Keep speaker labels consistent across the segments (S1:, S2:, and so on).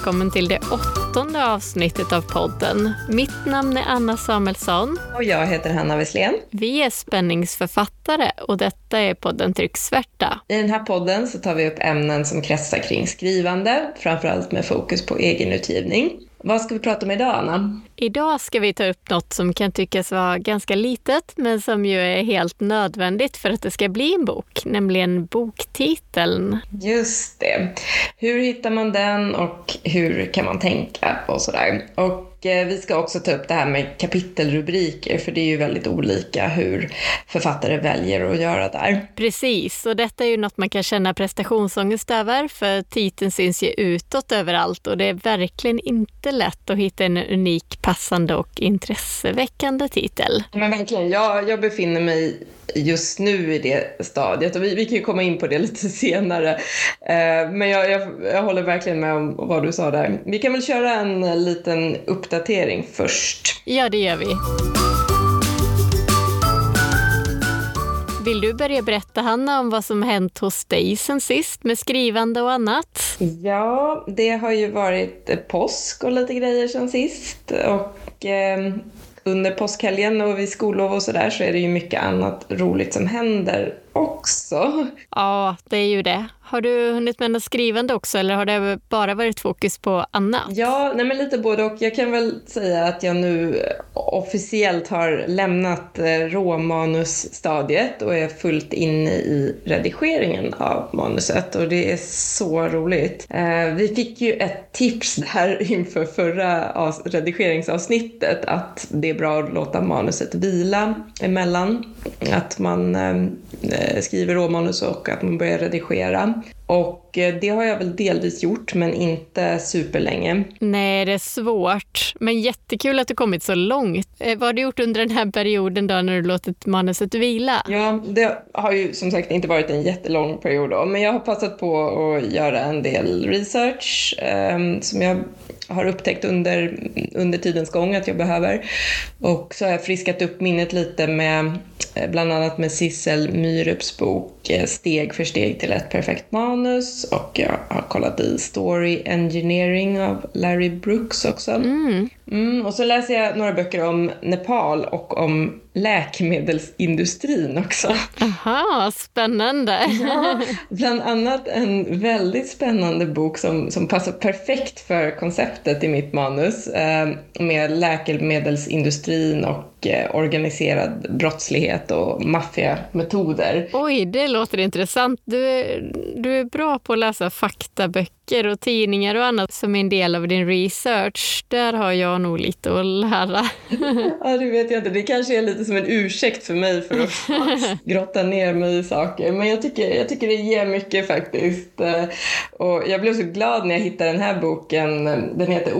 S1: välkommen till det åttonde avsnittet av podden. Mitt namn är Anna Samuelsson.
S2: Och jag heter Hanna Wesslén.
S1: Vi är spänningsförfattare och detta är podden Trycksvärta.
S2: I den här podden så tar vi upp ämnen som kretsar kring skrivande, framförallt med fokus på egenutgivning. Vad ska vi prata om idag, Anna?
S1: Idag ska vi ta upp något som kan tyckas vara ganska litet, men som ju är helt nödvändigt för att det ska bli en bok, nämligen boktiteln.
S2: Just det. Hur hittar man den och hur kan man tänka och sådär. Och vi ska också ta upp det här med kapitelrubriker, för det är ju väldigt olika hur författare väljer att göra där.
S1: Precis, och detta är ju något man kan känna prestationsångest över, för titeln syns ju utåt överallt och det är verkligen inte lätt att hitta en unik passande och intresseväckande titel.
S2: Men verkligen, jag, jag befinner mig just nu i det stadiet och vi, vi kan ju komma in på det lite senare. Eh, men jag, jag, jag, håller verkligen med om vad du sa där. Vi kan väl köra en liten uppdatering först.
S1: Ja, det gör vi. Vill du börja berätta, Hanna, om vad som hänt hos dig sen sist med skrivande och annat?
S2: Ja, det har ju varit påsk och lite grejer sen sist. Och eh, under påskhelgen och vid skollov och sådär så är det ju mycket annat roligt som händer också.
S1: Ja, det är ju det. Har du hunnit med något skrivande också eller har det bara varit fokus på annat?
S2: Ja, nej men lite både och. Jag kan väl säga att jag nu officiellt har lämnat eh, råmanusstadiet och är fullt inne i redigeringen av manuset och det är så roligt. Eh, vi fick ju ett tips där inför förra redigeringsavsnittet att det är bra att låta manuset vila emellan. Att man eh, skriver råmanus och att man börjar redigera. Och eh, det har jag väl delvis gjort, men inte superlänge.
S1: Nej, det är svårt. Men jättekul att du kommit så långt. Eh, vad har du gjort under den här perioden då när du låtit manuset vila?
S2: Ja, det har ju som sagt inte varit en jättelång period då, men jag har passat på att göra en del research eh, som jag har upptäckt under, under tidens gång att jag behöver. Och så har jag friskat upp minnet lite med eh, bland annat med Sissel Myrups bok eh, Steg för steg till ett perfekt manus och jag har kollat i Story Engineering av Larry Brooks också. Mm. Mm, och så läser jag några böcker om Nepal och om läkemedelsindustrin också.
S1: Aha, spännande!
S2: Ja, bland annat en väldigt spännande bok som, som passar perfekt för konceptet i mitt manus eh, med läkemedelsindustrin och eh, organiserad brottslighet och maffiametoder.
S1: Oj, det låter intressant. Du du är bra på att läsa faktaböcker och tidningar och annat som är en del av din research. Där har jag nog lite att lära.
S2: ja, det vet jag inte. Det kanske är lite som en ursäkt för mig för att grotta ner mig i saker. Men jag tycker, jag tycker det ger mycket faktiskt. Eh, och jag blev så glad när jag hittade den här boken. Den heter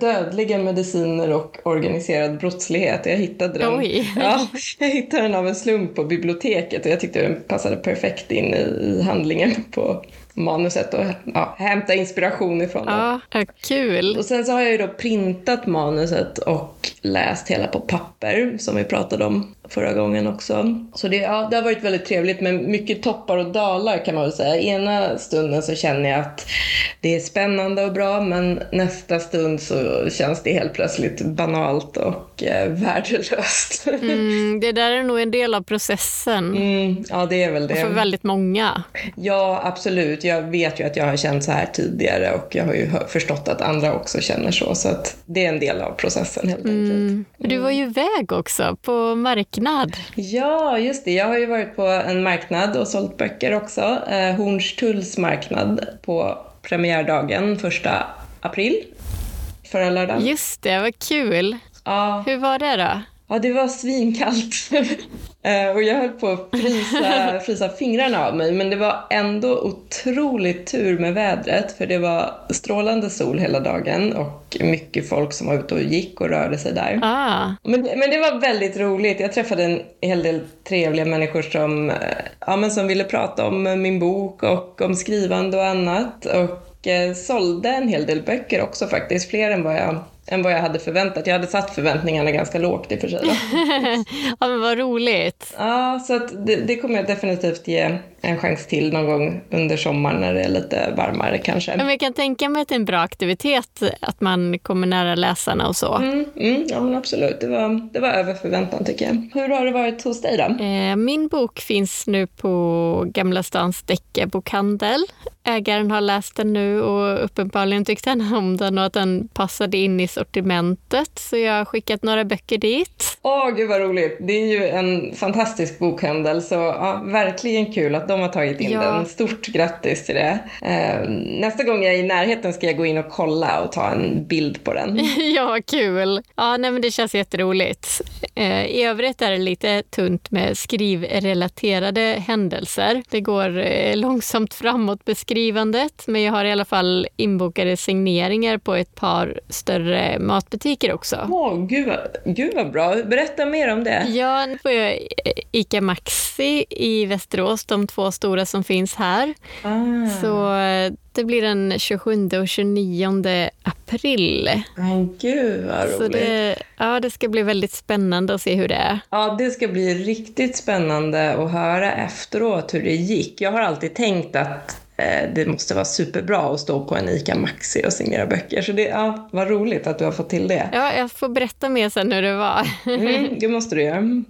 S2: dödliga mediciner och organiserad brottslighet. Jag hittade den,
S1: Oj.
S2: Ja, jag hittade den av en slump på biblioteket och jag tyckte den passade perfekt in i, handlingen på manuset och ja, hämta inspiration ifrån
S1: ja. Kul!
S2: Och sen så har jag ju då printat manuset och läst hela på papper som vi pratade om förra gången också. Så det, ja, det har varit väldigt trevligt men mycket toppar och dalar kan man väl säga. Ena stunden så känner jag att det är spännande och bra men nästa stund så känns det helt plötsligt banalt och eh, värdelöst.
S1: Mm, det där är nog en del av processen.
S2: Mm, ja, det är väl det.
S1: Och för väldigt många.
S2: Ja, absolut. Jag vet ju att jag har känt så här tidigare och jag har ju förstått att andra också känner så. Så att det är en del av processen helt enkelt. Mm.
S1: Du var ju iväg också på marknad.
S2: Ja, just det. Jag har ju varit på en marknad och sålt böcker också. Eh, Hornstulls marknad på premiärdagen, första april. Förra lördagen.
S1: Just det, vad kul.
S2: Ja.
S1: Hur var det då?
S2: Ja, det var svinkallt. Eh, och jag höll på att frysa, frysa fingrarna av mig. Men det var ändå otroligt tur med vädret. För det var strålande sol hela dagen och mycket folk som var ute och gick och rörde sig där.
S1: Ah.
S2: Men, men det var väldigt roligt. Jag träffade en hel del trevliga människor som, eh, ja, men som ville prata om min bok och om skrivande och annat. Och eh, sålde en hel del böcker också faktiskt. Fler än vad jag än vad jag hade förväntat. Jag hade satt förväntningarna ganska lågt i och för sig.
S1: ja, men vad roligt.
S2: Ja, så det, det kommer jag definitivt ge en chans till någon gång under sommaren när det är lite varmare kanske.
S1: Men jag kan tänka mig att det är en bra aktivitet, att man kommer nära läsarna och så.
S2: Mm, mm, ja, men absolut. Det var, det var över förväntan tycker jag. Hur har det varit hos dig då?
S1: Eh, min bok finns nu på Gamla Stans deckarbokhandel. Ägaren har läst den nu och uppenbarligen tyckte han om den och att den passade in i sortimentet. Så jag har skickat några böcker dit.
S2: Åh, gud vad roligt. Det är ju en fantastisk bokhandel så ja, verkligen kul att de har tagit in ja. den. Stort grattis till det. Eh, nästa gång jag är i närheten ska jag gå in och kolla och ta en bild på den.
S1: ja, kul. Ja, nej, men det känns jätteroligt. Eh, I övrigt är det lite tunt med skrivrelaterade händelser. Det går eh, långsamt framåt beskrivandet, men jag har i alla fall inbokade signeringar på ett par större matbutiker också.
S2: Åh, oh, gud, gud vad bra. Berätta mer om det.
S1: Ja, nu får jag ICA Maxi i Västerås, de två stora som finns här. Ah. Så eh, det blir den 27 och 29 april.
S2: Men gud vad roligt. Så
S1: det, ja, det ska bli väldigt spännande att se hur det är.
S2: Ja, det ska bli riktigt spännande att höra efteråt hur det gick. Jag har alltid tänkt att Eh, det måste vara superbra att stå på en ICA Maxi och signera böcker. Så det ja, var roligt att du har fått till det.
S1: Ja, jag får berätta mer sen hur det var.
S2: Mm, det måste du göra.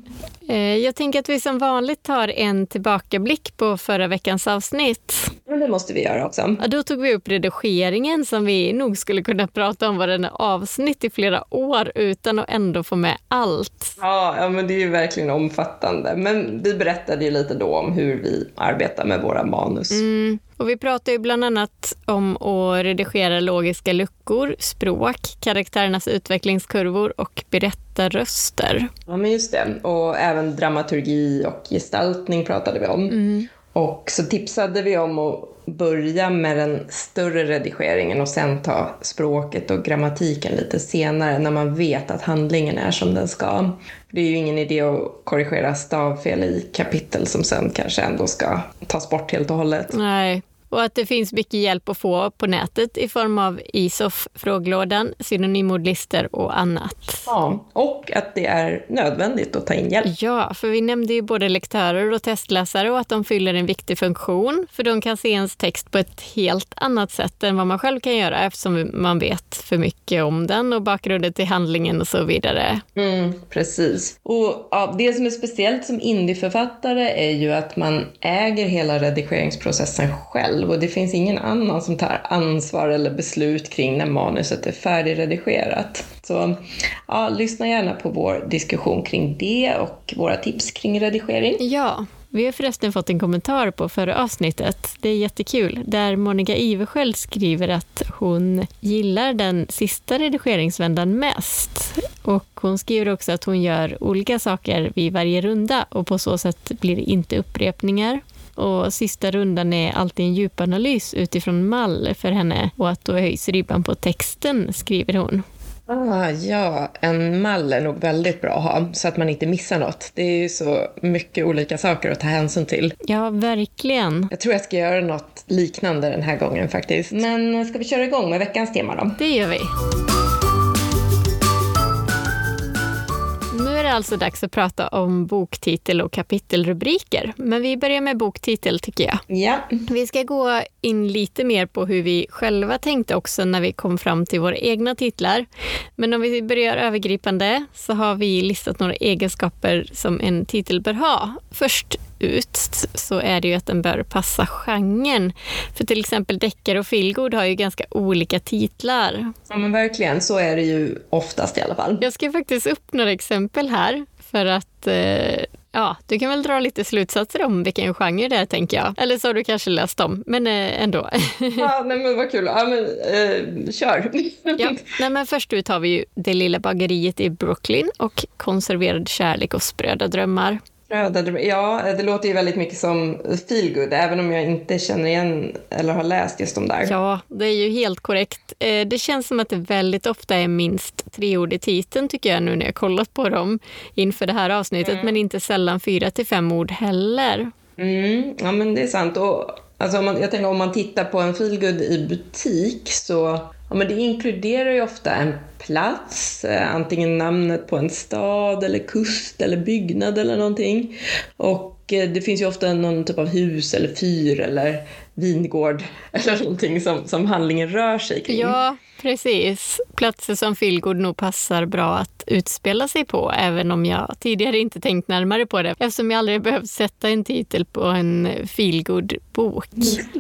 S1: Eh, jag tänker att vi som vanligt tar en tillbakablick på förra veckans avsnitt.
S2: Men det måste vi göra också.
S1: Ja, då tog vi upp redigeringen som vi nog skulle kunna prata om vad den är avsnitt i flera år utan att ändå få med allt.
S2: Ja, ja men det är ju verkligen omfattande. Men vi berättade ju lite då om hur vi arbetar med våra manus.
S1: Mm. Och vi pratar ju bland annat om att redigera logiska luckor, språk, karaktärernas utvecklingskurvor och berättarröster.
S2: Ja, men just det. Och även dramaturgi och gestaltning pratade vi om. Mm. Och så tipsade vi om att börja med den större redigeringen och sen ta språket och grammatiken lite senare när man vet att handlingen är som den ska. Det är ju ingen idé att korrigera stavfel i kapitel som sen kanske ändå ska tas bort helt och hållet.
S1: Nej, och att det finns mycket hjälp att få på nätet i form av ISOF, frågelådan, synonymordlistor och annat.
S2: Ja, och att det är nödvändigt att ta in hjälp.
S1: Ja, för vi nämnde ju både lektörer och testläsare och att de fyller en viktig funktion, för de kan se ens text på ett helt annat sätt än vad man själv kan göra eftersom man vet för mycket om den och bakgrunden till handlingen och så vidare.
S2: Mm, precis. Och ja, det som är speciellt som indieförfattare är ju att man äger hela redigeringsprocessen själv själv och det finns ingen annan som tar ansvar eller beslut kring när manuset är färdigredigerat. Så ja, lyssna gärna på vår diskussion kring det och våra tips kring redigering.
S1: Ja, vi har förresten fått en kommentar på förra avsnittet. Det är jättekul. Där Monica Iversköld skriver att hon gillar den sista redigeringsvändan mest. Och hon skriver också att hon gör olika saker vid varje runda och på så sätt blir det inte upprepningar. Och sista rundan är alltid en djupanalys utifrån mall för henne och att då höjs ribban på texten, skriver hon.
S2: Ah, ja, en mall är nog väldigt bra att ha så att man inte missar något. Det är ju så mycket olika saker att ta hänsyn till.
S1: Ja, verkligen.
S2: Jag tror jag ska göra något liknande den här gången faktiskt. Men ska vi köra igång med veckans tema då?
S1: Det gör vi. Det alltså dags att prata om boktitel och kapitelrubriker. Men vi börjar med boktitel tycker jag.
S2: Ja.
S1: Vi ska gå in lite mer på hur vi själva tänkte också när vi kom fram till våra egna titlar. Men om vi börjar övergripande så har vi listat några egenskaper som en titel bör ha. Först ut så är det ju att den bör passa genren. För till exempel deckare och feelgood har ju ganska olika titlar.
S2: Ja men verkligen, så är det ju oftast i alla fall.
S1: Jag ska faktiskt upp några exempel här för att eh, Ja, du kan väl dra lite slutsatser om vilken genre det är, tänker jag. Eller så har du kanske läst dem, men eh, ändå.
S2: ja, nej men vad kul. Ja, men eh, kör.
S1: ja, nej, men först ut har vi ju Det lilla bageriet i Brooklyn och Konserverad kärlek och spröda drömmar.
S2: Ja, det låter ju väldigt mycket som feelgood, även om jag inte känner igen eller har läst just de där.
S1: Ja, det är ju helt korrekt. Eh, det känns som att det väldigt ofta är minst tre ord i titeln tycker jag nu när jag kollat på dem inför det här avsnittet, mm. men inte sällan fyra till fem ord heller.
S2: Mm, ja, men det är sant. Och, alltså, om man, jag tänker om man tittar på en feelgood i butik så Ja, men det inkluderar ju ofta en plats, eh, antingen namnet på en stad eller kust eller byggnad eller någonting. Och eh, det finns ju ofta någon typ av hus eller fyr eller vingård eller någonting som, som handlingen rör sig kring.
S1: Ja, precis. Platser som Feelgood nog passar bra att utspela sig på, även om jag tidigare inte tänkt närmare på det, eftersom jag aldrig behövt sätta en titel på en Feelgood-bok.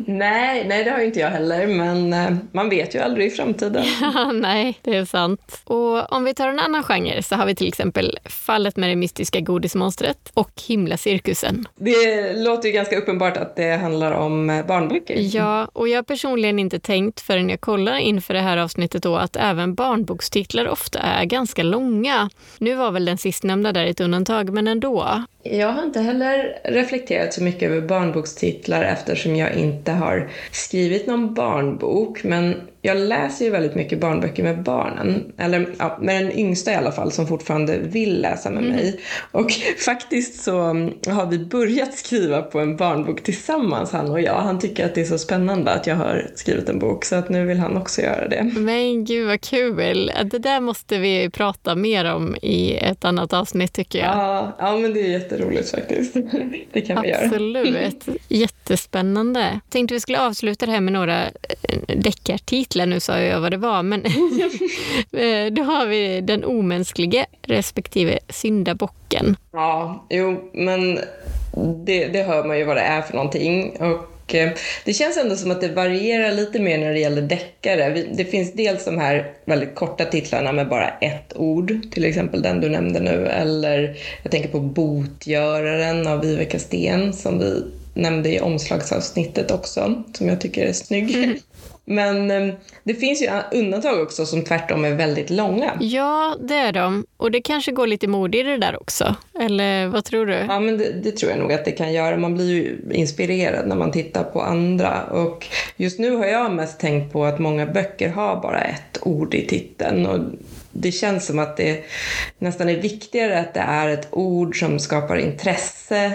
S2: Nej, nej, det har inte jag heller, men eh, man vet ju aldrig i framtiden.
S1: nej, det är sant. Och om vi tar en annan genre så har vi till exempel Fallet med det mystiska godismonstret och Himlacirkusen.
S2: Det låter ju ganska uppenbart att det handlar om eh, barnböcker.
S1: Ja, och jag har personligen inte tänkt förrän jag kollar inför det här avsnittet då att även barnbokstitlar ofta är ganska långa. Nu var väl den sistnämnda där ett undantag, men ändå.
S2: Jag har inte heller reflekterat så mycket över barnbokstitlar eftersom jag inte har skrivit någon barnbok. Men jag läser ju väldigt mycket barnböcker med barnen. Eller ja, med den yngsta i alla fall som fortfarande vill läsa med mm. mig. Och faktiskt så har vi börjat skriva på en barnbok tillsammans han och jag. Han tycker att det är så spännande att jag har skrivit en bok så att nu vill han också göra det.
S1: Men gud vad kul! Det där måste vi prata mer om i ett annat avsnitt tycker jag.
S2: Ja, ja men det är jätteroligt faktiskt. Det kan vi
S1: göra. Absolut. Jättespännande. Tänkte vi skulle avsluta det här med några eh, deckartitlar. Nu sa jag vad det var, men eh, då har vi Den omänsklige respektive Syndabocken.
S2: Ja, jo, men det, det hör man ju vad det är för någonting. Och och eh, det känns ändå som att det varierar lite mer när det gäller deckare. Det finns dels de här väldigt korta titlarna med bara ett ord, till exempel den du nämnde nu, eller jag tänker på Botgöraren av Viveka Sten som vi nämnde i omslagsavsnittet också, som jag tycker är snygg. Mm. Men eh, det finns ju undantag också som tvärtom är väldigt långa.
S1: Ja, det är de. Och det kanske går lite mod i det där också. Eller vad tror du?
S2: Ja, men det, det, tror jag nog att det kan göra. Man blir ju inspirerad när man tittar på andra. Och just nu har jag mest tänkt på att många böcker har bara ett ord i titeln. Och det känns som att det nästan är viktigare att det är ett ord som skapar intresse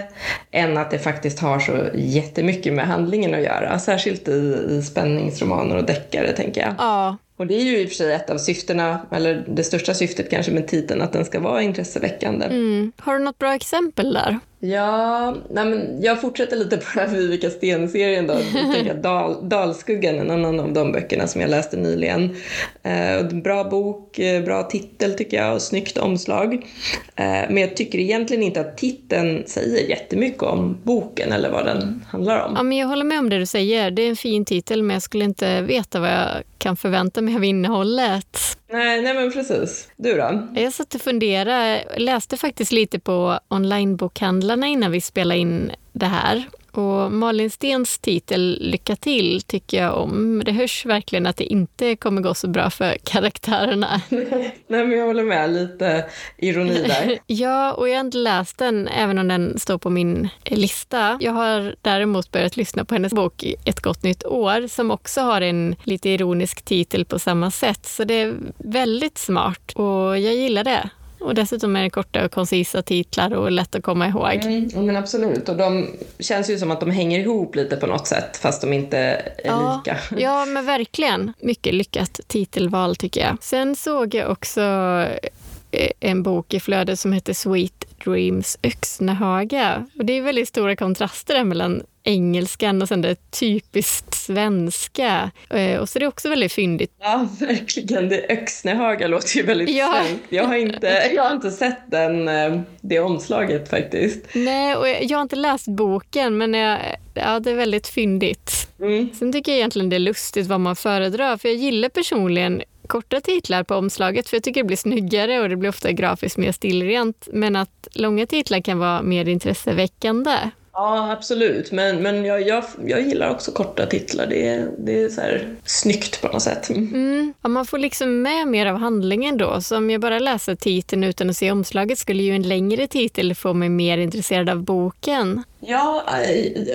S2: än att det faktiskt har så jättemycket med handlingen att göra. Särskilt i, i spänningsromaner och deckare, tänker jag.
S1: Ja,
S2: och det är ju i och för sig ett av syftena, eller det största syftet kanske med titeln, att den ska vara intresseväckande.
S1: Mm. Har du något bra exempel där?
S2: Ja, nej men jag fortsätter lite på den här Vivica Sten-serien då. Jag Dal, Dalskuggan, en annan av de böckerna som jag läste nyligen. Eh, bra bok, eh, bra titel tycker jag och snyggt omslag. Eh, men jag tycker egentligen inte att titeln säger jättemycket om boken eller vad den handlar om.
S1: Ja, men jag håller med om det du säger. Det är en fin titel men jag skulle inte veta vad jag kan förvänta mig av innehållet.
S2: Nej, nej men precis. Du då?
S1: Jag satt och funderade, läste faktiskt lite på onlinebokhandlarna innan vi spelade in det här. Och Malin Stens titel Lycka till tycker jag om. Det hörs verkligen att det inte kommer gå så bra för karaktärerna.
S2: Nej, men jag håller med. Lite ironi där.
S1: ja, och jag har inte läst den, även om den står på min lista. Jag har däremot börjat lyssna på hennes bok Ett gott nytt år, som också har en lite ironisk titel på samma sätt. Så det är väldigt smart och jag gillar det. Och dessutom är det korta och koncisa titlar och lätt att komma ihåg.
S2: Mm, men absolut, och de känns ju som att de hänger ihop lite på något sätt fast de inte är
S1: ja,
S2: lika.
S1: Ja, men verkligen. Mycket lyckat titelval tycker jag. Sen såg jag också eh, en bok i flödet som heter Sweet Dreams Öxnehaga. Och det är väldigt stora kontraster mellan engelskan och sen det typiskt svenska. Eh, och så det är också väldigt fyndigt.
S2: Ja, verkligen. Det Öxnehaga låter ju väldigt ja. svenskt. Jag har inte, jag har inte sett den, eh, det omslaget faktiskt.
S1: Nej, och jag har inte läst boken, men jag, ja, det är väldigt fyndigt. Mm. Sen tycker jag egentligen det är lustigt vad man föredrar, för jag gillar personligen korta titlar på omslaget för jag tycker det blir snyggare och det blir ofta grafiskt mer stilrent. Men att långa titlar kan vara mer intresseväckande.
S2: Ja, absolut. Men, men jag, jag, jag gillar också korta titlar. Det är, det är så här snyggt på något sätt.
S1: Mm. Ja, man får liksom med mer av handlingen då. Så om jag bara läser titeln utan att se omslaget skulle ju en längre titel få mig mer intresserad av boken.
S2: Ja,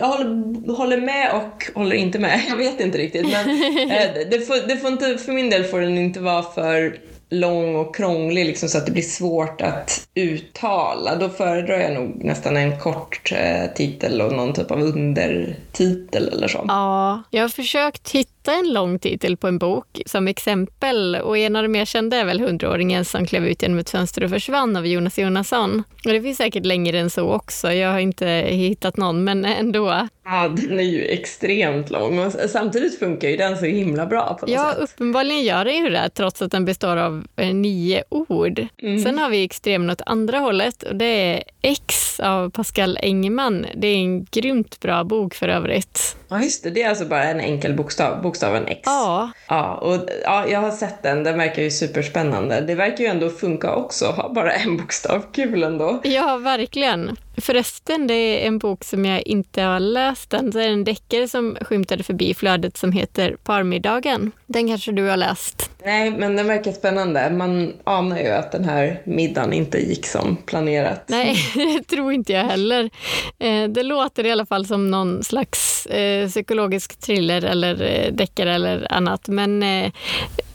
S2: jag håller, håller med och håller inte med. Jag vet inte riktigt. Men eh, det får, det får inte, för min del får den inte vara för lång och krånglig liksom, så att det blir svårt att uttala. Då föredrar jag nog nästan en kort eh, titel och någon typ av undertitel eller så.
S1: Ja, jag har försökt hitta en lång titel på en bok som exempel. Och en av de mer kända är väl Hundraåringen som klev ut genom ett fönster och försvann av Jonas Jonasson. Och det finns säkert längre än så också. Jag har inte hittat någon, men ändå.
S2: Ja, den är ju extremt lång och samtidigt funkar ju den så himla bra på något
S1: ja,
S2: sätt.
S1: uppenbarligen gör den ju det, trots att den består av eh, nio ord. Mm. Sen har vi extremen åt andra hållet och det är X av Pascal Engman. Det är en grymt bra bok för övrigt.
S2: Ja, just det. Det är alltså bara en enkel bokstav, bokstaven X.
S1: Ja.
S2: Ja, och ja, jag har sett den. Den verkar ju superspännande. Det verkar ju ändå funka också, ha bara en bokstav. Kul ändå.
S1: Ja, verkligen. Förresten, det är en bok som jag inte har läst än. Det är en deckare som skymtade förbi flödet som heter Parmiddagen. Den kanske du har läst?
S2: Nej, men den verkar spännande. Man anar ju att den här middagen inte gick som planerat.
S1: Nej, det tror inte jag heller. Eh, det låter i alla fall som någon slags eh, psykologisk thriller eller eh, deckare eller annat. Men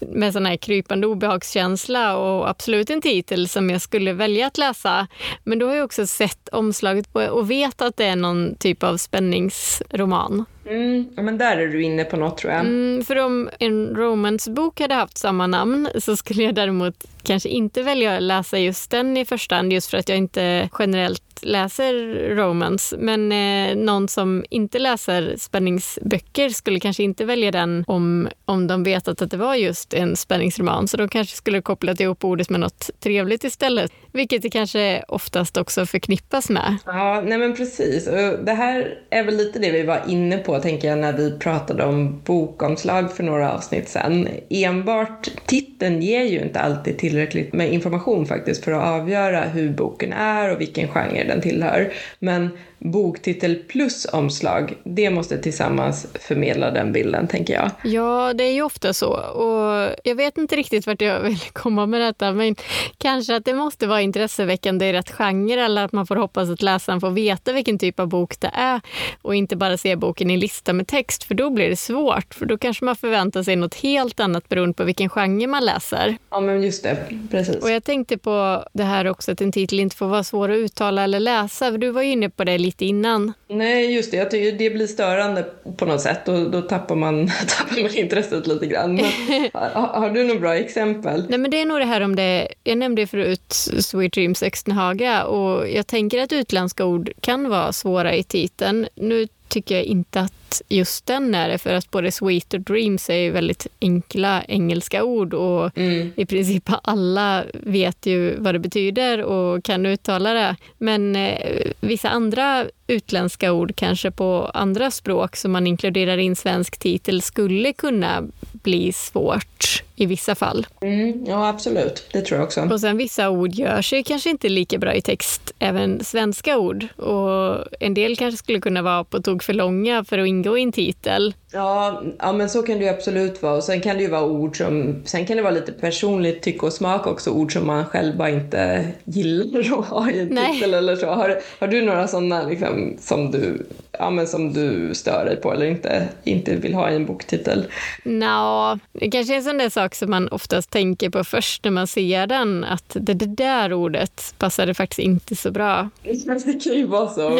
S1: med sån här krypande obehagskänsla och absolut en titel som jag skulle välja att läsa. Men då har jag också sett omslaget på och vet att det är någon typ av spänningsroman.
S2: Mm, men där är du inne på något tror jag.
S1: Mm, för om en romancebok hade haft samma namn så skulle jag däremot kanske inte välja att läsa just den i första hand just för att jag inte generellt läser romance. Men eh, någon som inte läser spänningsböcker skulle kanske inte välja den om, om de vetat att det var just en spänningsroman. Så de kanske skulle kopplat ihop ordet med något trevligt istället. Vilket det kanske oftast också förknippas med.
S2: Ja, nej men precis. Det här är väl lite det vi var inne på tänker jag när vi pratade om bokomslag för några avsnitt sen. Enbart titeln ger ju inte alltid tillräckligt med information faktiskt för att avgöra hur boken är och vilken genre den tillhör. Men boktitel plus omslag, det måste tillsammans förmedla den bilden, tänker jag.
S1: Ja, det är ju ofta så. Och jag vet inte riktigt vart jag vill komma med detta, men kanske att det måste vara intresseväckande i rätt genre eller att man får hoppas att läsaren får veta vilken typ av bok det är och inte bara se boken i lista med text, för då blir det svårt. För då kanske man förväntar sig något helt annat beroende på vilken genre man läser.
S2: Ja, men just det. Precis.
S1: Och jag tänkte på det här också att en titel inte får vara svår att uttala eller läsa, för du var ju inne på det lite lite innan.
S2: Nej, just det. Jag tycker det blir störande på något sätt och då tappar man, tappar man intresset lite grann. Har, har, du några bra exempel?
S1: Nej, men det är nog det här om det, jag nämnde förut Sweet Dreams Extenhaga och jag tänker att utländska ord kan vara svåra i titeln. Nu tycker jag inte att just den är det, för att både sweet och dreams är väldigt enkla engelska ord och mm. i princip alla vet ju vad det betyder och kan uttala det. Men eh, vissa andra utländska ord, kanske på andra språk som man inkluderar i en svensk titel, skulle kunna bli svårt i vissa fall.
S2: Mm, ja, absolut. Det tror jag också.
S1: Och sen vissa ord gör sig kanske inte lika bra i text, även svenska ord. Och en del kanske skulle kunna vara på tok för långa för att ingå i en titel.
S2: Ja, ja, men så kan det ju absolut vara. Och sen kan det ju vara ord som, sen kan det vara lite personligt tycke och smak också, ord som man själv bara inte gillar att ha i en Nej. titel eller så. Har, har du några sådana liksom, som, du, ja, men som du stör dig på eller inte, inte vill ha i en boktitel?
S1: Nå, det kanske är en sån där sak som man oftast tänker på först när man ser den, att det, det där ordet passade faktiskt inte så bra.
S2: Det kan ju vara så.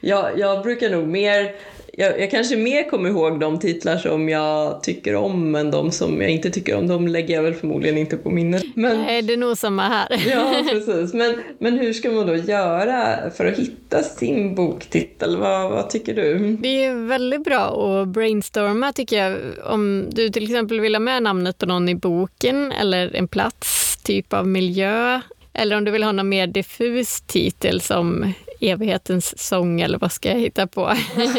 S2: Jag, jag brukar nog mer jag, jag, kanske mer kommer ihåg de titlar som jag tycker om än de som jag inte tycker om. De lägger jag väl förmodligen inte på minnet.
S1: Men, Nej, det är nog samma här.
S2: ja, precis. Men, men hur ska man då göra för att hitta sin boktitel? Vad, vad tycker du?
S1: Det är väldigt bra att brainstorma tycker jag. Om du till exempel vill ha med namnet på någon i boken eller en plats, typ av miljö eller om du vill ha någon mer diffus titel som evighetens sång eller vad ska jag hitta på?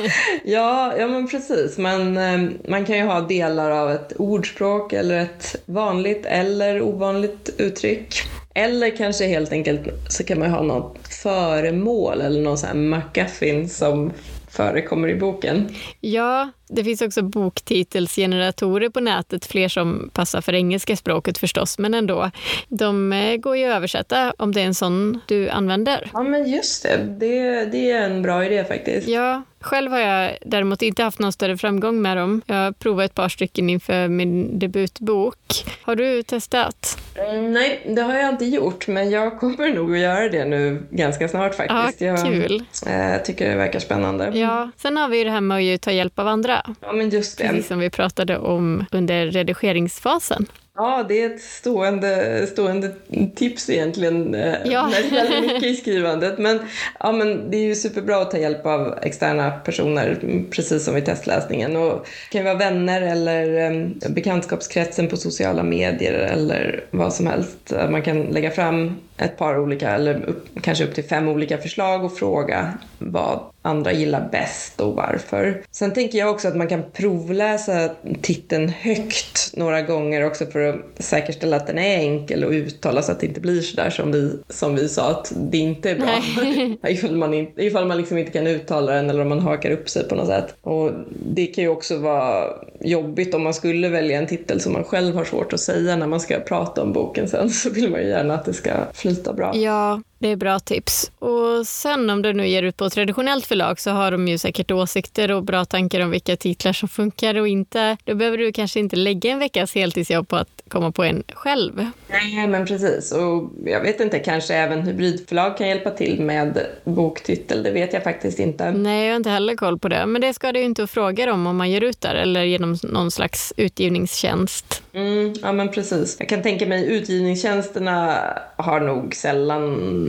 S2: ja, ja, men precis. Man, eh, man kan ju ha delar av ett ordspråk eller ett vanligt eller ovanligt uttryck. Eller kanske helt enkelt så kan man ha något föremål eller någon sån här MacGuffin som förekommer i boken.
S1: Ja, det finns också boktitelsgeneratorer på nätet, fler som passar för engelska språket förstås, men ändå. De eh, går ju att översätta om det är en sån du använder.
S2: Ja, men just det. Det, det är en bra idé faktiskt.
S1: Ja, själv har jag däremot inte haft någon större framgång med dem. Jag har provat ett par stycken inför min debutbok. Har du testat?
S2: Mm, nej, det har jag inte gjort, men jag kommer nog att göra det nu ganska snart faktiskt.
S1: Ja, kul.
S2: Jag äh, tycker det verkar spännande.
S1: Ja, sen har vi det här med att ta hjälp av andra göra.
S2: Ja, men just det.
S1: Precis som vi pratade om under redigeringsfasen.
S2: Ja, det är ett stående, stående tips egentligen eh,
S1: Ja.
S2: när det gäller mycket i skrivandet. Men, ja, men det är ju superbra att ta hjälp av externa personer, precis som i testläsningen. Och det kan ju vara vänner eller eh, bekantskapskretsen på sociala medier eller vad som helst. Man kan lägga fram ett par olika, eller upp, kanske upp till fem olika förslag och fråga vad andra gillar bäst och varför. Sen tänker jag också att man kan provläsa titeln högt några gånger också för att säkerställa att den är enkel att uttala så att det inte blir sådär som vi, som vi sa att det inte är bra. ifall man, inte, ifall man liksom inte kan uttala den eller om man hakar upp sig på något sätt. Och det kan ju också vara jobbigt om man skulle välja en titel som man själv har svårt att säga när man ska prata om boken sen så vill man ju gärna att det ska flyta bra.
S1: Ja, det är bra tips. Och sen om du nu ger ut på ett traditionellt förlag så har de ju säkert åsikter och bra tankar om vilka titlar som funkar och inte. Då behöver du kanske inte lägga en veckas heltidsjobb på att komma på en själv.
S2: Nej, men precis. Och jag vet inte, kanske även hybridförlag kan hjälpa till med boktitel. Det vet jag faktiskt inte.
S1: Nej, jag har inte heller koll på det. Men det ska du ju inte fråga dem om man ger ut där eller genom någon slags utgivningstjänst.
S2: Mm, ja, men precis. Jag kan tänka mig utgivningstjänsterna har nog sällan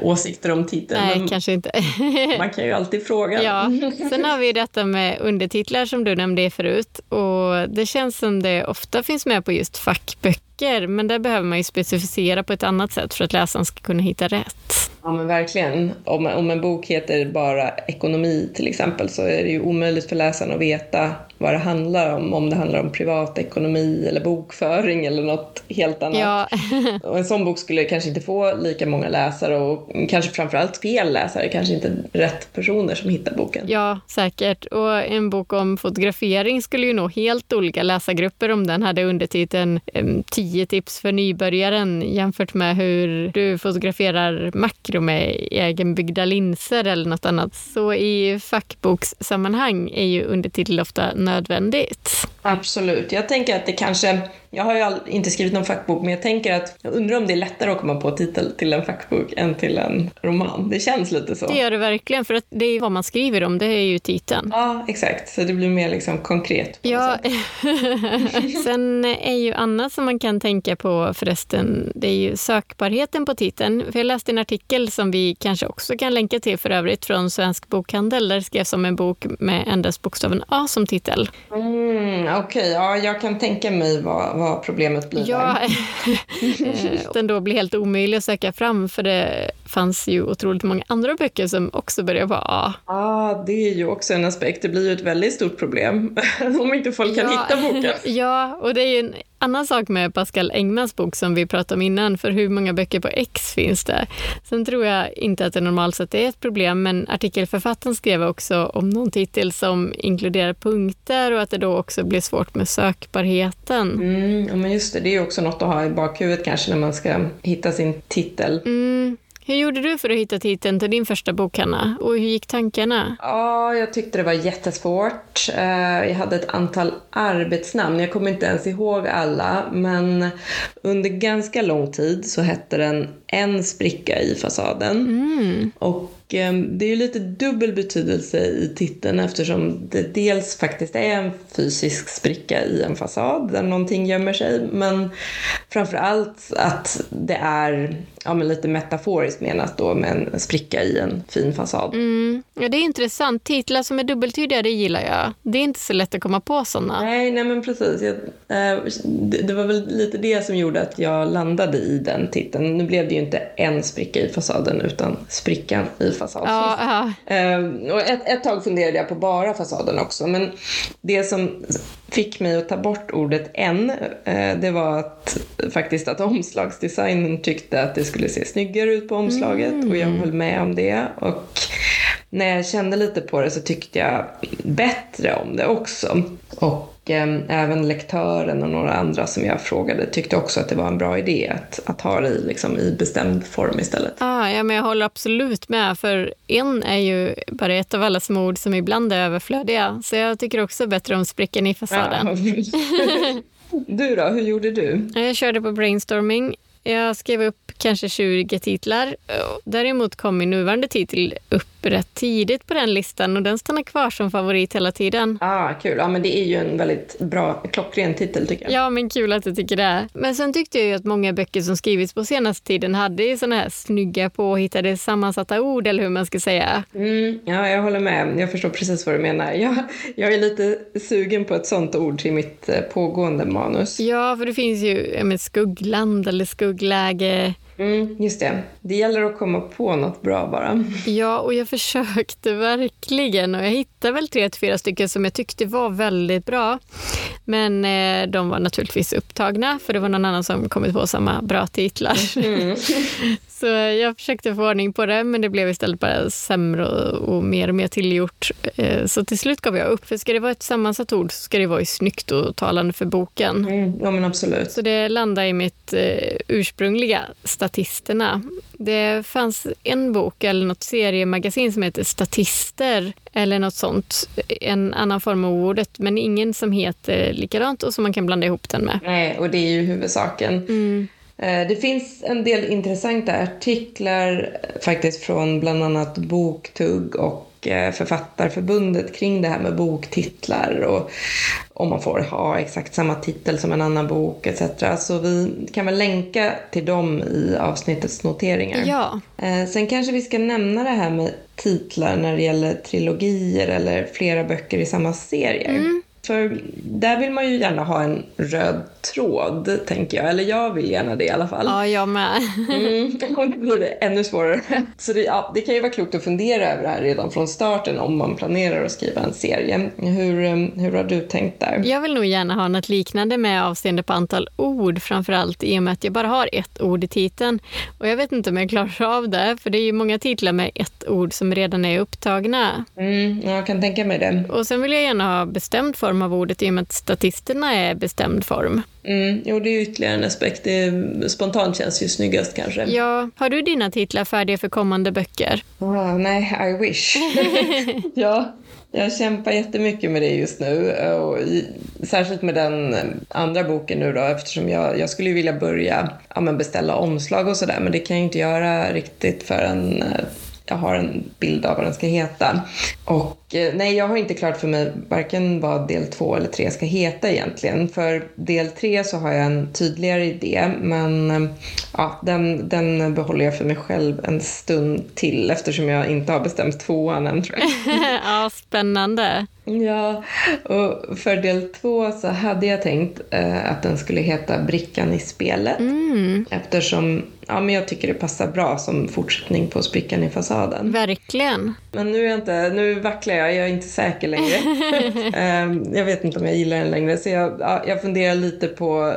S2: åsikter om titeln.
S1: Nej,
S2: men
S1: kanske inte.
S2: man kan ju alltid fråga.
S1: Ja, sen har vi detta med undertitlar som du nämnde förut. Och det känns som det ofta finns med på just fackböcker, men där behöver man ju specificera på ett annat sätt för att läsaren ska kunna hitta rätt.
S2: Ja men verkligen. Om, om en bok heter bara ekonomi till exempel så är det ju omöjligt för läsaren att veta vad det handlar om. Om det handlar om privatekonomi eller bokföring eller något helt annat.
S1: Ja,
S2: Och en sån bok skulle kanske inte få lika många läsare och kanske framförallt fel läsare, kanske inte rätt personer som hittar boken.
S1: ja, säkert. Och en bok om fotografering skulle ju nå helt olika läsargrupper om den hade undertiteln em, 10 tips för nybörjaren jämfört med hur du fotograferar mikro med egenbyggda linser eller något annat. Så i fackbokssammanhang är ju undertitel ofta nödvändigt.
S2: Absolut. Jag tänker att det kanske, jag har ju all, inte skrivit någon fackbok, men jag tänker att jag undrar om det är lättare att komma på titel till en fackbok än till en roman. Det känns lite så.
S1: Det gör det verkligen, för att det är vad man skriver om, det är ju titeln.
S2: Ja, exakt. Så det blir mer liksom konkret.
S1: Ja, sen är ju annat som man kan tänka på förresten, det är ju sökbarheten på titeln. För jag läste en artikel som vi kanske också kan länka till för övrigt från Svensk Bokhandel, där det skrevs om en bok med endast bokstaven A som titel.
S2: Mm, Okej, ja, jag kan tänka mig vad, vad problemet blir
S1: Ja, eh,
S2: där.
S1: den då blir helt omöjlig att söka fram för det fanns ju otroligt många andra böcker som också började på A.
S2: Ja, det är ju också en aspekt. Det blir ju ett väldigt stort problem om inte folk kan
S1: Ja.
S2: hitta boken.
S1: Ja, och det är ju en annan sak med Pascal Engmans bok som vi pratade om innan, för hur många böcker på X finns det? Sen tror jag inte att det normalt sett är ett problem, men artikelförfattaren skrev också om någon titel som inkluderar punkter och att det då också blir svårt med sökbarheten.
S2: Mm, men just det, det är också något att ha i bakhuvudet kanske när man ska hitta sin titel.
S1: Mm. Hur gjorde du för att hitta titeln till din första bok, Hanna? Och hur gick tankarna?
S2: Ja, jag tyckte det var jättesvårt. Eh, jag hade ett antal arbetsnamn, jag kommer inte ens ihåg alla, men under ganska lång tid så hette den en spricka i fasaden.
S1: Mm.
S2: Och eh, det är ju lite dubbel betydelse i titeln eftersom det dels faktiskt är en fysisk spricka i en fasad där någonting gömmer sig, men framför allt att det är ja, men lite metaforiskt menat då med en spricka i en fin fasad.
S1: Mm. Ja, det är intressant. Titlar som är dubbeltydiga, det gillar jag. Det är inte så lätt att komma på sådana.
S2: Nej, nej men precis. Jag, eh, det, det var väl lite det som gjorde att jag landade i den titeln. Nu blev det ju inte en spricka i fasaden utan sprickan i fasaden.
S1: Ja, ja.
S2: Eh, och ett, ett tag funderade jag på bara fasaden också, men det som fick mig att ta bort ordet en, eh, det var att faktiskt att omslagsdesignen tyckte att det skulle se snyggare ut på omslaget och jag höll med om det. Och när jag kände lite på det så tyckte jag bättre om det också. Och eh, även lektören och några andra som jag frågade tyckte också att det var en bra idé att, att ha det i, liksom, i bestämd form istället.
S1: Ah, ja, men jag håller absolut med, för en är ju bara ett av alla små ord som ibland är överflödiga. Så jag tycker också bättre om sprickan i fasaden.
S2: Ja. du då, hur gjorde du?
S1: Jag körde på brainstorming. Jag skrev upp kanske 20 titlar. Däremot kom min nuvarande titel upp rätt tidigt på den listan och den stannar kvar som favorit hela tiden.
S2: Ah, kul. Ja, men det är ju en väldigt bra, klockren titel tycker jag.
S1: Ja, men kul att du tycker det. Men sen tyckte jag ju att många böcker som skrivits på senaste tiden hade ju såna här snygga påhittade sammansatta ord eller hur man ska säga.
S2: Mm, ja, jag håller med. Jag förstår precis vad du menar. Jag, jag är lite sugen på ett sånt ord till mitt eh, pågående manus.
S1: Ja, för det finns ju ja, skuggland eller skuggläge.
S2: Mm, just det. Det gäller att komma på något bra bara.
S1: Ja, och jag försökte verkligen och jag hittade väl tre, fyra stycken som jag tyckte var väldigt bra. Men eh, de var naturligtvis upptagna för det var någon annan som kommit på samma bra titlar. Mm. Så jag försökte få ordning på det men det blev istället bara sämre och, och mer och mer tillgjort. Eh, så till slut gav jag upp. För ska det vara ett sammansatt ord så ska det vara snyggt och talande för boken.
S2: Mm, ja men absolut.
S1: Så det landade i mitt eh, ursprungliga Statisterna. Det fanns en bok eller något seriemagasin som heter Statister eller något sånt. En annan form av ordet men ingen som heter likadant och som man kan blanda ihop den med.
S2: Nej, och det är ju huvudsaken. Mm. Eh, det finns en del intressanta artiklar faktiskt från bland annat Boktugg och eh, Författarförbundet kring det här med boktitlar och om man får ha exakt samma titel som en annan bok etc. Så vi kan väl länka till dem i avsnittets noteringar.
S1: Ja.
S2: Eh, sen kanske vi ska nämna det här med titlar när det gäller trilogier eller flera böcker i samma serie. Mm. För där vill man ju gärna ha en röd tråd, tänker jag. Eller jag vill gärna det i alla fall.
S1: Ja, jag med.
S2: mm, och då blir det ännu svårare. Så det, ja, det kan ju vara klokt att fundera över det här redan från starten om man planerar att skriva en serie. Hur, eh, hur har du tänkt där?
S1: Jag vill nog gärna ha något liknande med avseende på antal ord, framförallt i och med att jag bara har ett ord i titeln. Och jag vet inte om jag klarar av det, för det är ju många titlar med ett ord som redan är upptagna.
S2: Mm, jag kan tänka mig det.
S1: Och sen vill jag gärna ha bestämd form av ordet i och med att statisterna är bestämd form.
S2: Mm, jo, det är ytterligare en aspekt. Det spontant känns ju snyggast kanske.
S1: Ja. Har du dina titlar färdiga för kommande böcker?
S2: Oh, nej, I wish. ja, jag kämpar jättemycket med det just nu. Och särskilt med den andra boken nu då eftersom jag, jag skulle vilja börja ja, men beställa omslag och sådär men det kan jag inte göra riktigt förrän eh, jag har en bild av vad den ska heta. Och eh, nej, jag har inte klart för mig varken vad del två eller tre ska heta egentligen. För del tre så har jag en tydligare idé, men eh, ja, den, den behåller jag för mig själv en stund till eftersom jag inte har bestämt tvåan än tror jag.
S1: ja, spännande.
S2: Ja, och för del två så hade jag tänkt eh, att den skulle heta Brickan i spelet. Mm. Eftersom ja, men jag tycker det passar bra som fortsättning på Sprickan i fasaden.
S1: Verkligen.
S2: Men nu är jag inte, nu vacklar jag, jag är inte säker längre. um, jag vet inte om jag gillar den längre. Så jag, ja, jag funderar lite på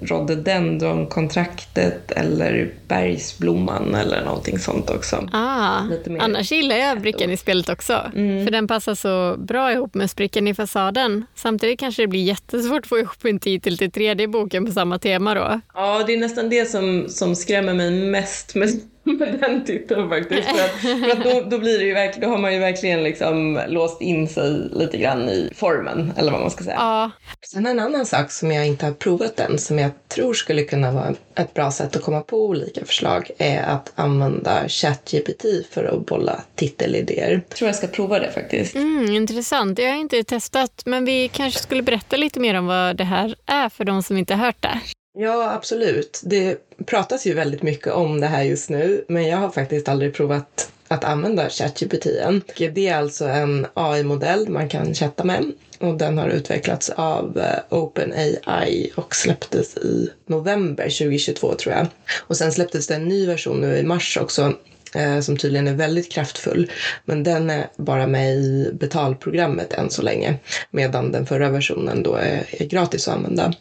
S2: Rhododendron-kontraktet eller Bergsblomman eller någonting sånt också.
S1: Ah, annars gillar jag Brickan i spelet också. Mm. För den passar så bra ihop med Sprickan i fasaden. Samtidigt kanske det blir jättesvårt att få ihop en titel till tredje boken på samma tema då.
S2: Ja, det är nästan det som, som skrämmer mig mest med med den titeln faktiskt. För att, för att då, då, blir det ju verkligen, då har man ju verkligen liksom låst in sig lite grann i formen, eller vad man ska säga.
S1: Ja.
S2: Sen en annan sak som jag inte har provat än, som jag tror skulle kunna vara ett bra sätt att komma på olika förslag, är att använda ChatGPT för att bolla titelidéer. Jag tror jag ska prova det faktiskt.
S1: Mm, intressant. Jag har inte testat, men vi kanske skulle berätta lite mer om vad det här är för de som inte har hört det.
S2: Ja, absolut. Det pratas ju väldigt mycket om det här just nu, men jag har faktiskt aldrig provat att använda ChatGPT än. Det är alltså en AI-modell man kan chatta med och den har utvecklats av eh, OpenAI och släpptes i november 2022 tror jag. Och sen släpptes det en ny version nu i mars också Eh, som tydligen är väldigt kraftfull. Men den är bara med i betalprogrammet än så länge, medan den förra versionen då är, är gratis att använda.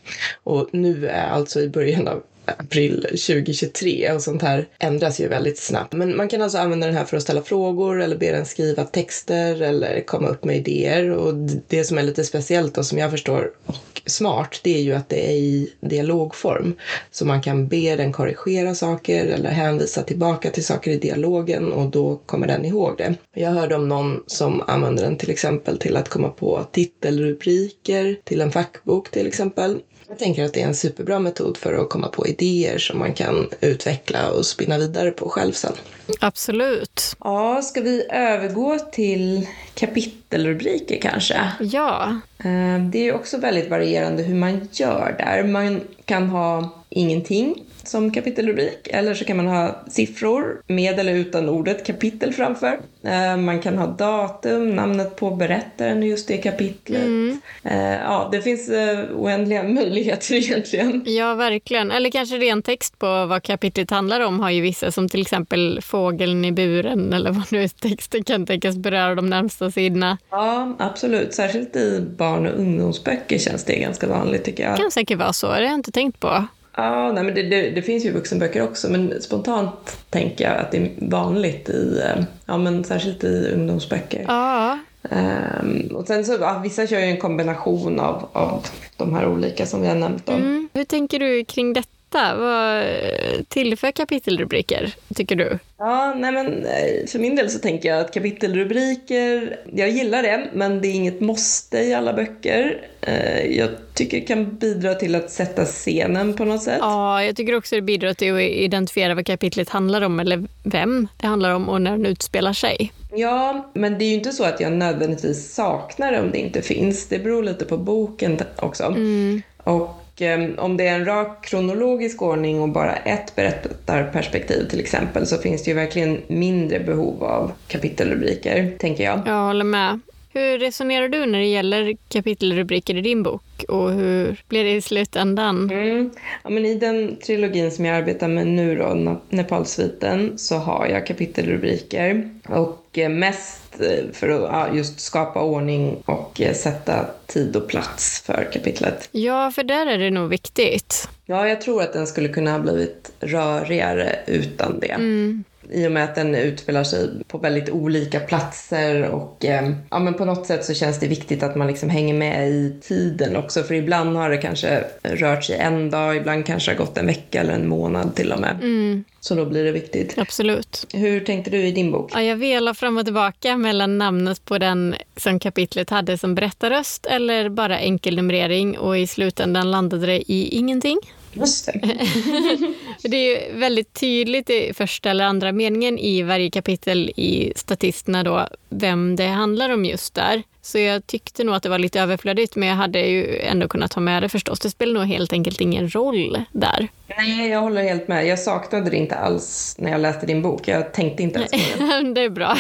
S2: Och nu är alltså i början av april 2023 och sånt här ändras ju väldigt snabbt. Men man kan alltså använda den här för att ställa frågor eller be den skriva texter eller komma upp med idéer och det som är lite speciellt och som jag förstår och smart det är ju att det är i dialogform. Så man kan be den korrigera saker eller hänvisa tillbaka till saker i dialogen och då kommer den ihåg det. Jag hörde om någon som använder den till exempel till att komma på titelrubriker till en fackbok till exempel jag tänker att det är en superbra metod för att komma på idéer som man kan utveckla och spinna vidare på själv sen.
S1: Absolut.
S2: Ja, ska vi övergå till kapitelrubriker kanske?
S1: Ja.
S2: Eh, det är också väldigt varierande hur man gör där. Man kan ha ingenting som kapitelrubrik. Eller så kan man ha siffror med eller utan ordet kapitel framför. Eh, man kan ha datum, namnet på berättaren i just det kapitlet. Mm. Eh, ja, det finns eh, oändliga möjligheter egentligen.
S1: Ja, verkligen. Eller kanske ren text på vad kapitlet handlar om har ju vissa som till exempel fågeln i buren eller vad nu texten kan tänkas beröra de närmsta sidorna.
S2: Ja, absolut. Särskilt i barn och ungdomsböcker känns det ganska vanligt tycker jag.
S1: Det kan säkert vara så, det har jag inte tänkt på.
S2: Ja, nej, men det, det, det, finns ju vuxenböcker också, men spontant tänker jag att det är vanligt i, eh, ja men särskilt i ungdomsböcker.
S1: Ja.
S2: Um, och sen så, ja, vissa kör ju en kombination av, av de här olika som vi har nämnt. Mm.
S1: Hur tänker du kring detta? Vad tillför kapitelrubriker, tycker du?
S2: Ja, nej men eh, för min del så tänker jag att kapitelrubriker, jag gillar det, men det är inget måste i alla böcker. Eh, jag tycker det kan bidra till att sätta scenen på något sätt.
S1: Ja, jag tycker också det bidrar till att identifiera vad kapitlet handlar om eller vem det handlar om och när den utspelar sig.
S2: Ja, men det är ju inte så att jag nödvändigtvis saknar det om det inte finns. Det beror lite på boken också. Mm. Och Ehm, om det är en rak kronologisk ordning och bara ett berättarperspektiv till exempel så finns det ju verkligen mindre behov av kapitelrubriker, tänker jag.
S1: Jag håller med. Hur resonerar du när det gäller kapitelrubriker i din bok och hur blir det i slutändan?
S2: Mm. Ja, men I den trilogin som jag arbetar med nu, då, Nepalsviten, så har jag kapitelrubriker. Och eh, mest eh, för att just skapa ordning och eh, sätta tid och plats för kapitlet.
S1: Ja, för där är det nog viktigt.
S2: Ja, jag tror att den skulle kunna ha blivit rörigare utan det. Mm i och med att den utspelar sig på väldigt olika platser och eh, ja, men på något sätt så känns det viktigt att man liksom hänger med i tiden också för ibland har det kanske rört sig en dag, ibland kanske har gått en vecka eller en månad till och med. Mm. Så då blir det viktigt.
S1: Absolut.
S2: Hur tänkte du i din bok?
S1: Ja, jag velar fram och tillbaka mellan namnet på den som kapitlet hade som berättarröst eller bara enkelnumrering och i slutändan landade det i ingenting.
S2: Just det.
S1: det är väldigt tydligt i första eller andra meningen i varje kapitel i statisterna då, vem det handlar om just där. Så jag tyckte nog att det var lite överflödigt, men jag hade ju ändå kunnat ta med det förstås. Det spelar nog helt enkelt ingen roll där.
S2: Nej, jag håller helt med. Jag saknade det inte alls när jag läste din bok. Jag tänkte inte ens på
S1: det. det är bra.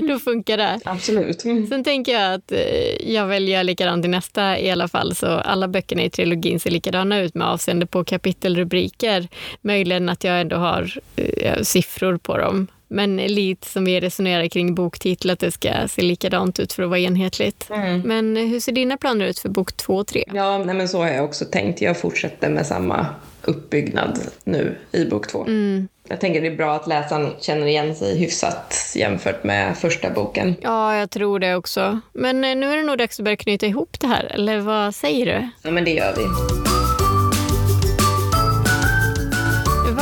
S1: Då funkar det.
S2: Absolut.
S1: Sen tänker jag att eh, jag väljer likadant i nästa i alla fall. Så alla böckerna i trilogin ser likadana ut med avseende på kapitelrubriker. Möjligen att jag ändå har äh, siffror på dem. Men lite som vi resonerar kring boktitel, att det ska se likadant ut för att vara enhetligt. Mm. Men hur ser dina planer ut för bok två och tre?
S2: Ja, nej, men så har jag också tänkt. Jag fortsätter med samma uppbyggnad nu i bok två. Mm. Jag tänker det är bra att läsaren känner igen sig hyfsat jämfört med första boken.
S1: Ja, jag tror det också. Men eh, nu är det nog dags att börja knyta ihop det här, eller vad säger du?
S2: Ja, men det gör vi.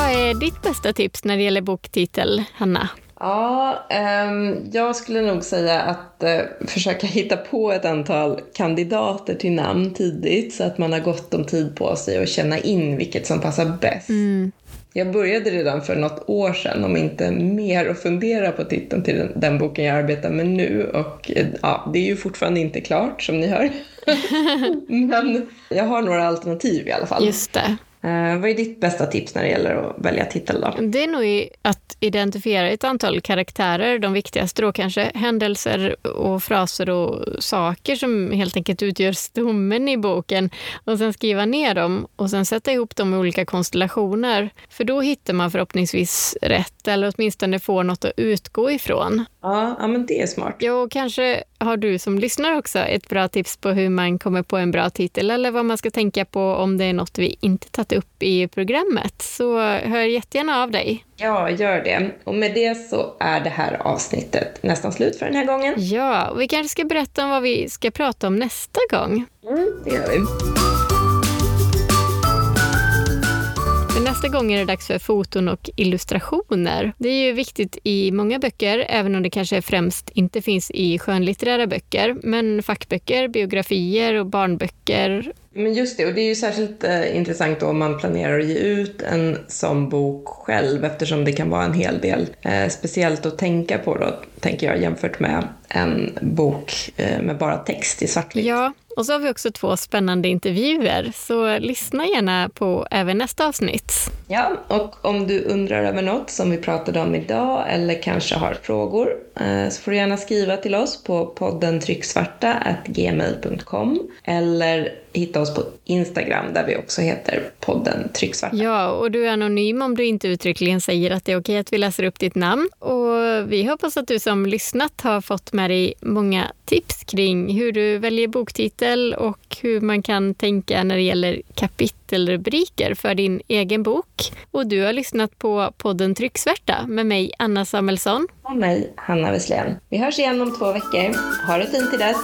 S1: Vad är ditt bästa tips när det gäller boktitel, Hanna?
S2: Ja, um, jag skulle nog säga att uh, försöka hitta på ett antal kandidater till namn tidigt så att man har gott om tid på sig att känna in vilket som passar bäst. Mm. Jag började redan för något år sedan, om inte mer, att fundera på titeln till den, den, boken jag arbetar med nu. Och eh, ja, det är ju fortfarande inte klart, som ni hör. Men jag har några alternativ i alla fall.
S1: Just det.
S2: Uh, vad är ditt bästa tips när det gäller att välja titel då?
S1: Det är nog att identifiera ett antal karaktärer, de viktigaste då kanske, händelser och fraser och saker som helt enkelt utgör stommen i boken och sen skriva ner dem och sen sätta ihop dem i olika konstellationer. För då hittar man förhoppningsvis rätt eller åtminstone får något att utgå ifrån.
S2: Ja, ja men det är smart.
S1: Ja, och kanske har du som lyssnar också ett bra tips på hur man kommer på en bra titel eller vad man ska tänka på om det är något vi inte tagit upp i programmet. Så hör jättegärna av dig.
S2: Ja, gör det. Och med det så är det här avsnittet nästan slut för den här gången.
S1: Ja, och vi kanske ska berätta om vad vi ska prata om nästa gång.
S2: Mm, det gör vi.
S1: Nästa gång är det dags för foton och illustrationer. Det är ju viktigt i många böcker, även om det kanske främst inte finns i skönlitterära böcker. Men fackböcker, biografier och barnböcker
S2: Men just det, och det är ju särskilt eh, intressant då om man planerar att ge ut en sån bok själv eftersom det kan vara en hel del eh, speciellt att tänka på då, tänker jag, jämfört med en bok eh, med bara text i svartvitt.
S1: Ja, och så har vi också två spännande intervjuer, så lyssna gärna på även nästa avsnitt.
S2: Ja, och om du undrar över något som vi pratade om idag eller kanske har frågor eh, så får du gärna skriva till oss på podden trycksvarta.gmail.com eller hitta oss på Instagram där vi också heter podden Trycksvarta.
S1: Ja, och du är anonym om du inte uttryckligen säger att det är okej att vi läser upp ditt namn. Och vi hoppas att du som lyssnat har fått med dig många tips kring hur du väljer boktitel och hur man kan tänka när det gäller kapitelrubriker för din egen bok. Och du har lyssnat på podden Trycksvärta med mig, Anna Samuelsson.
S2: Och mig, Hanna Wesslén. Vi hörs igen om två veckor. Ha det fint till dess.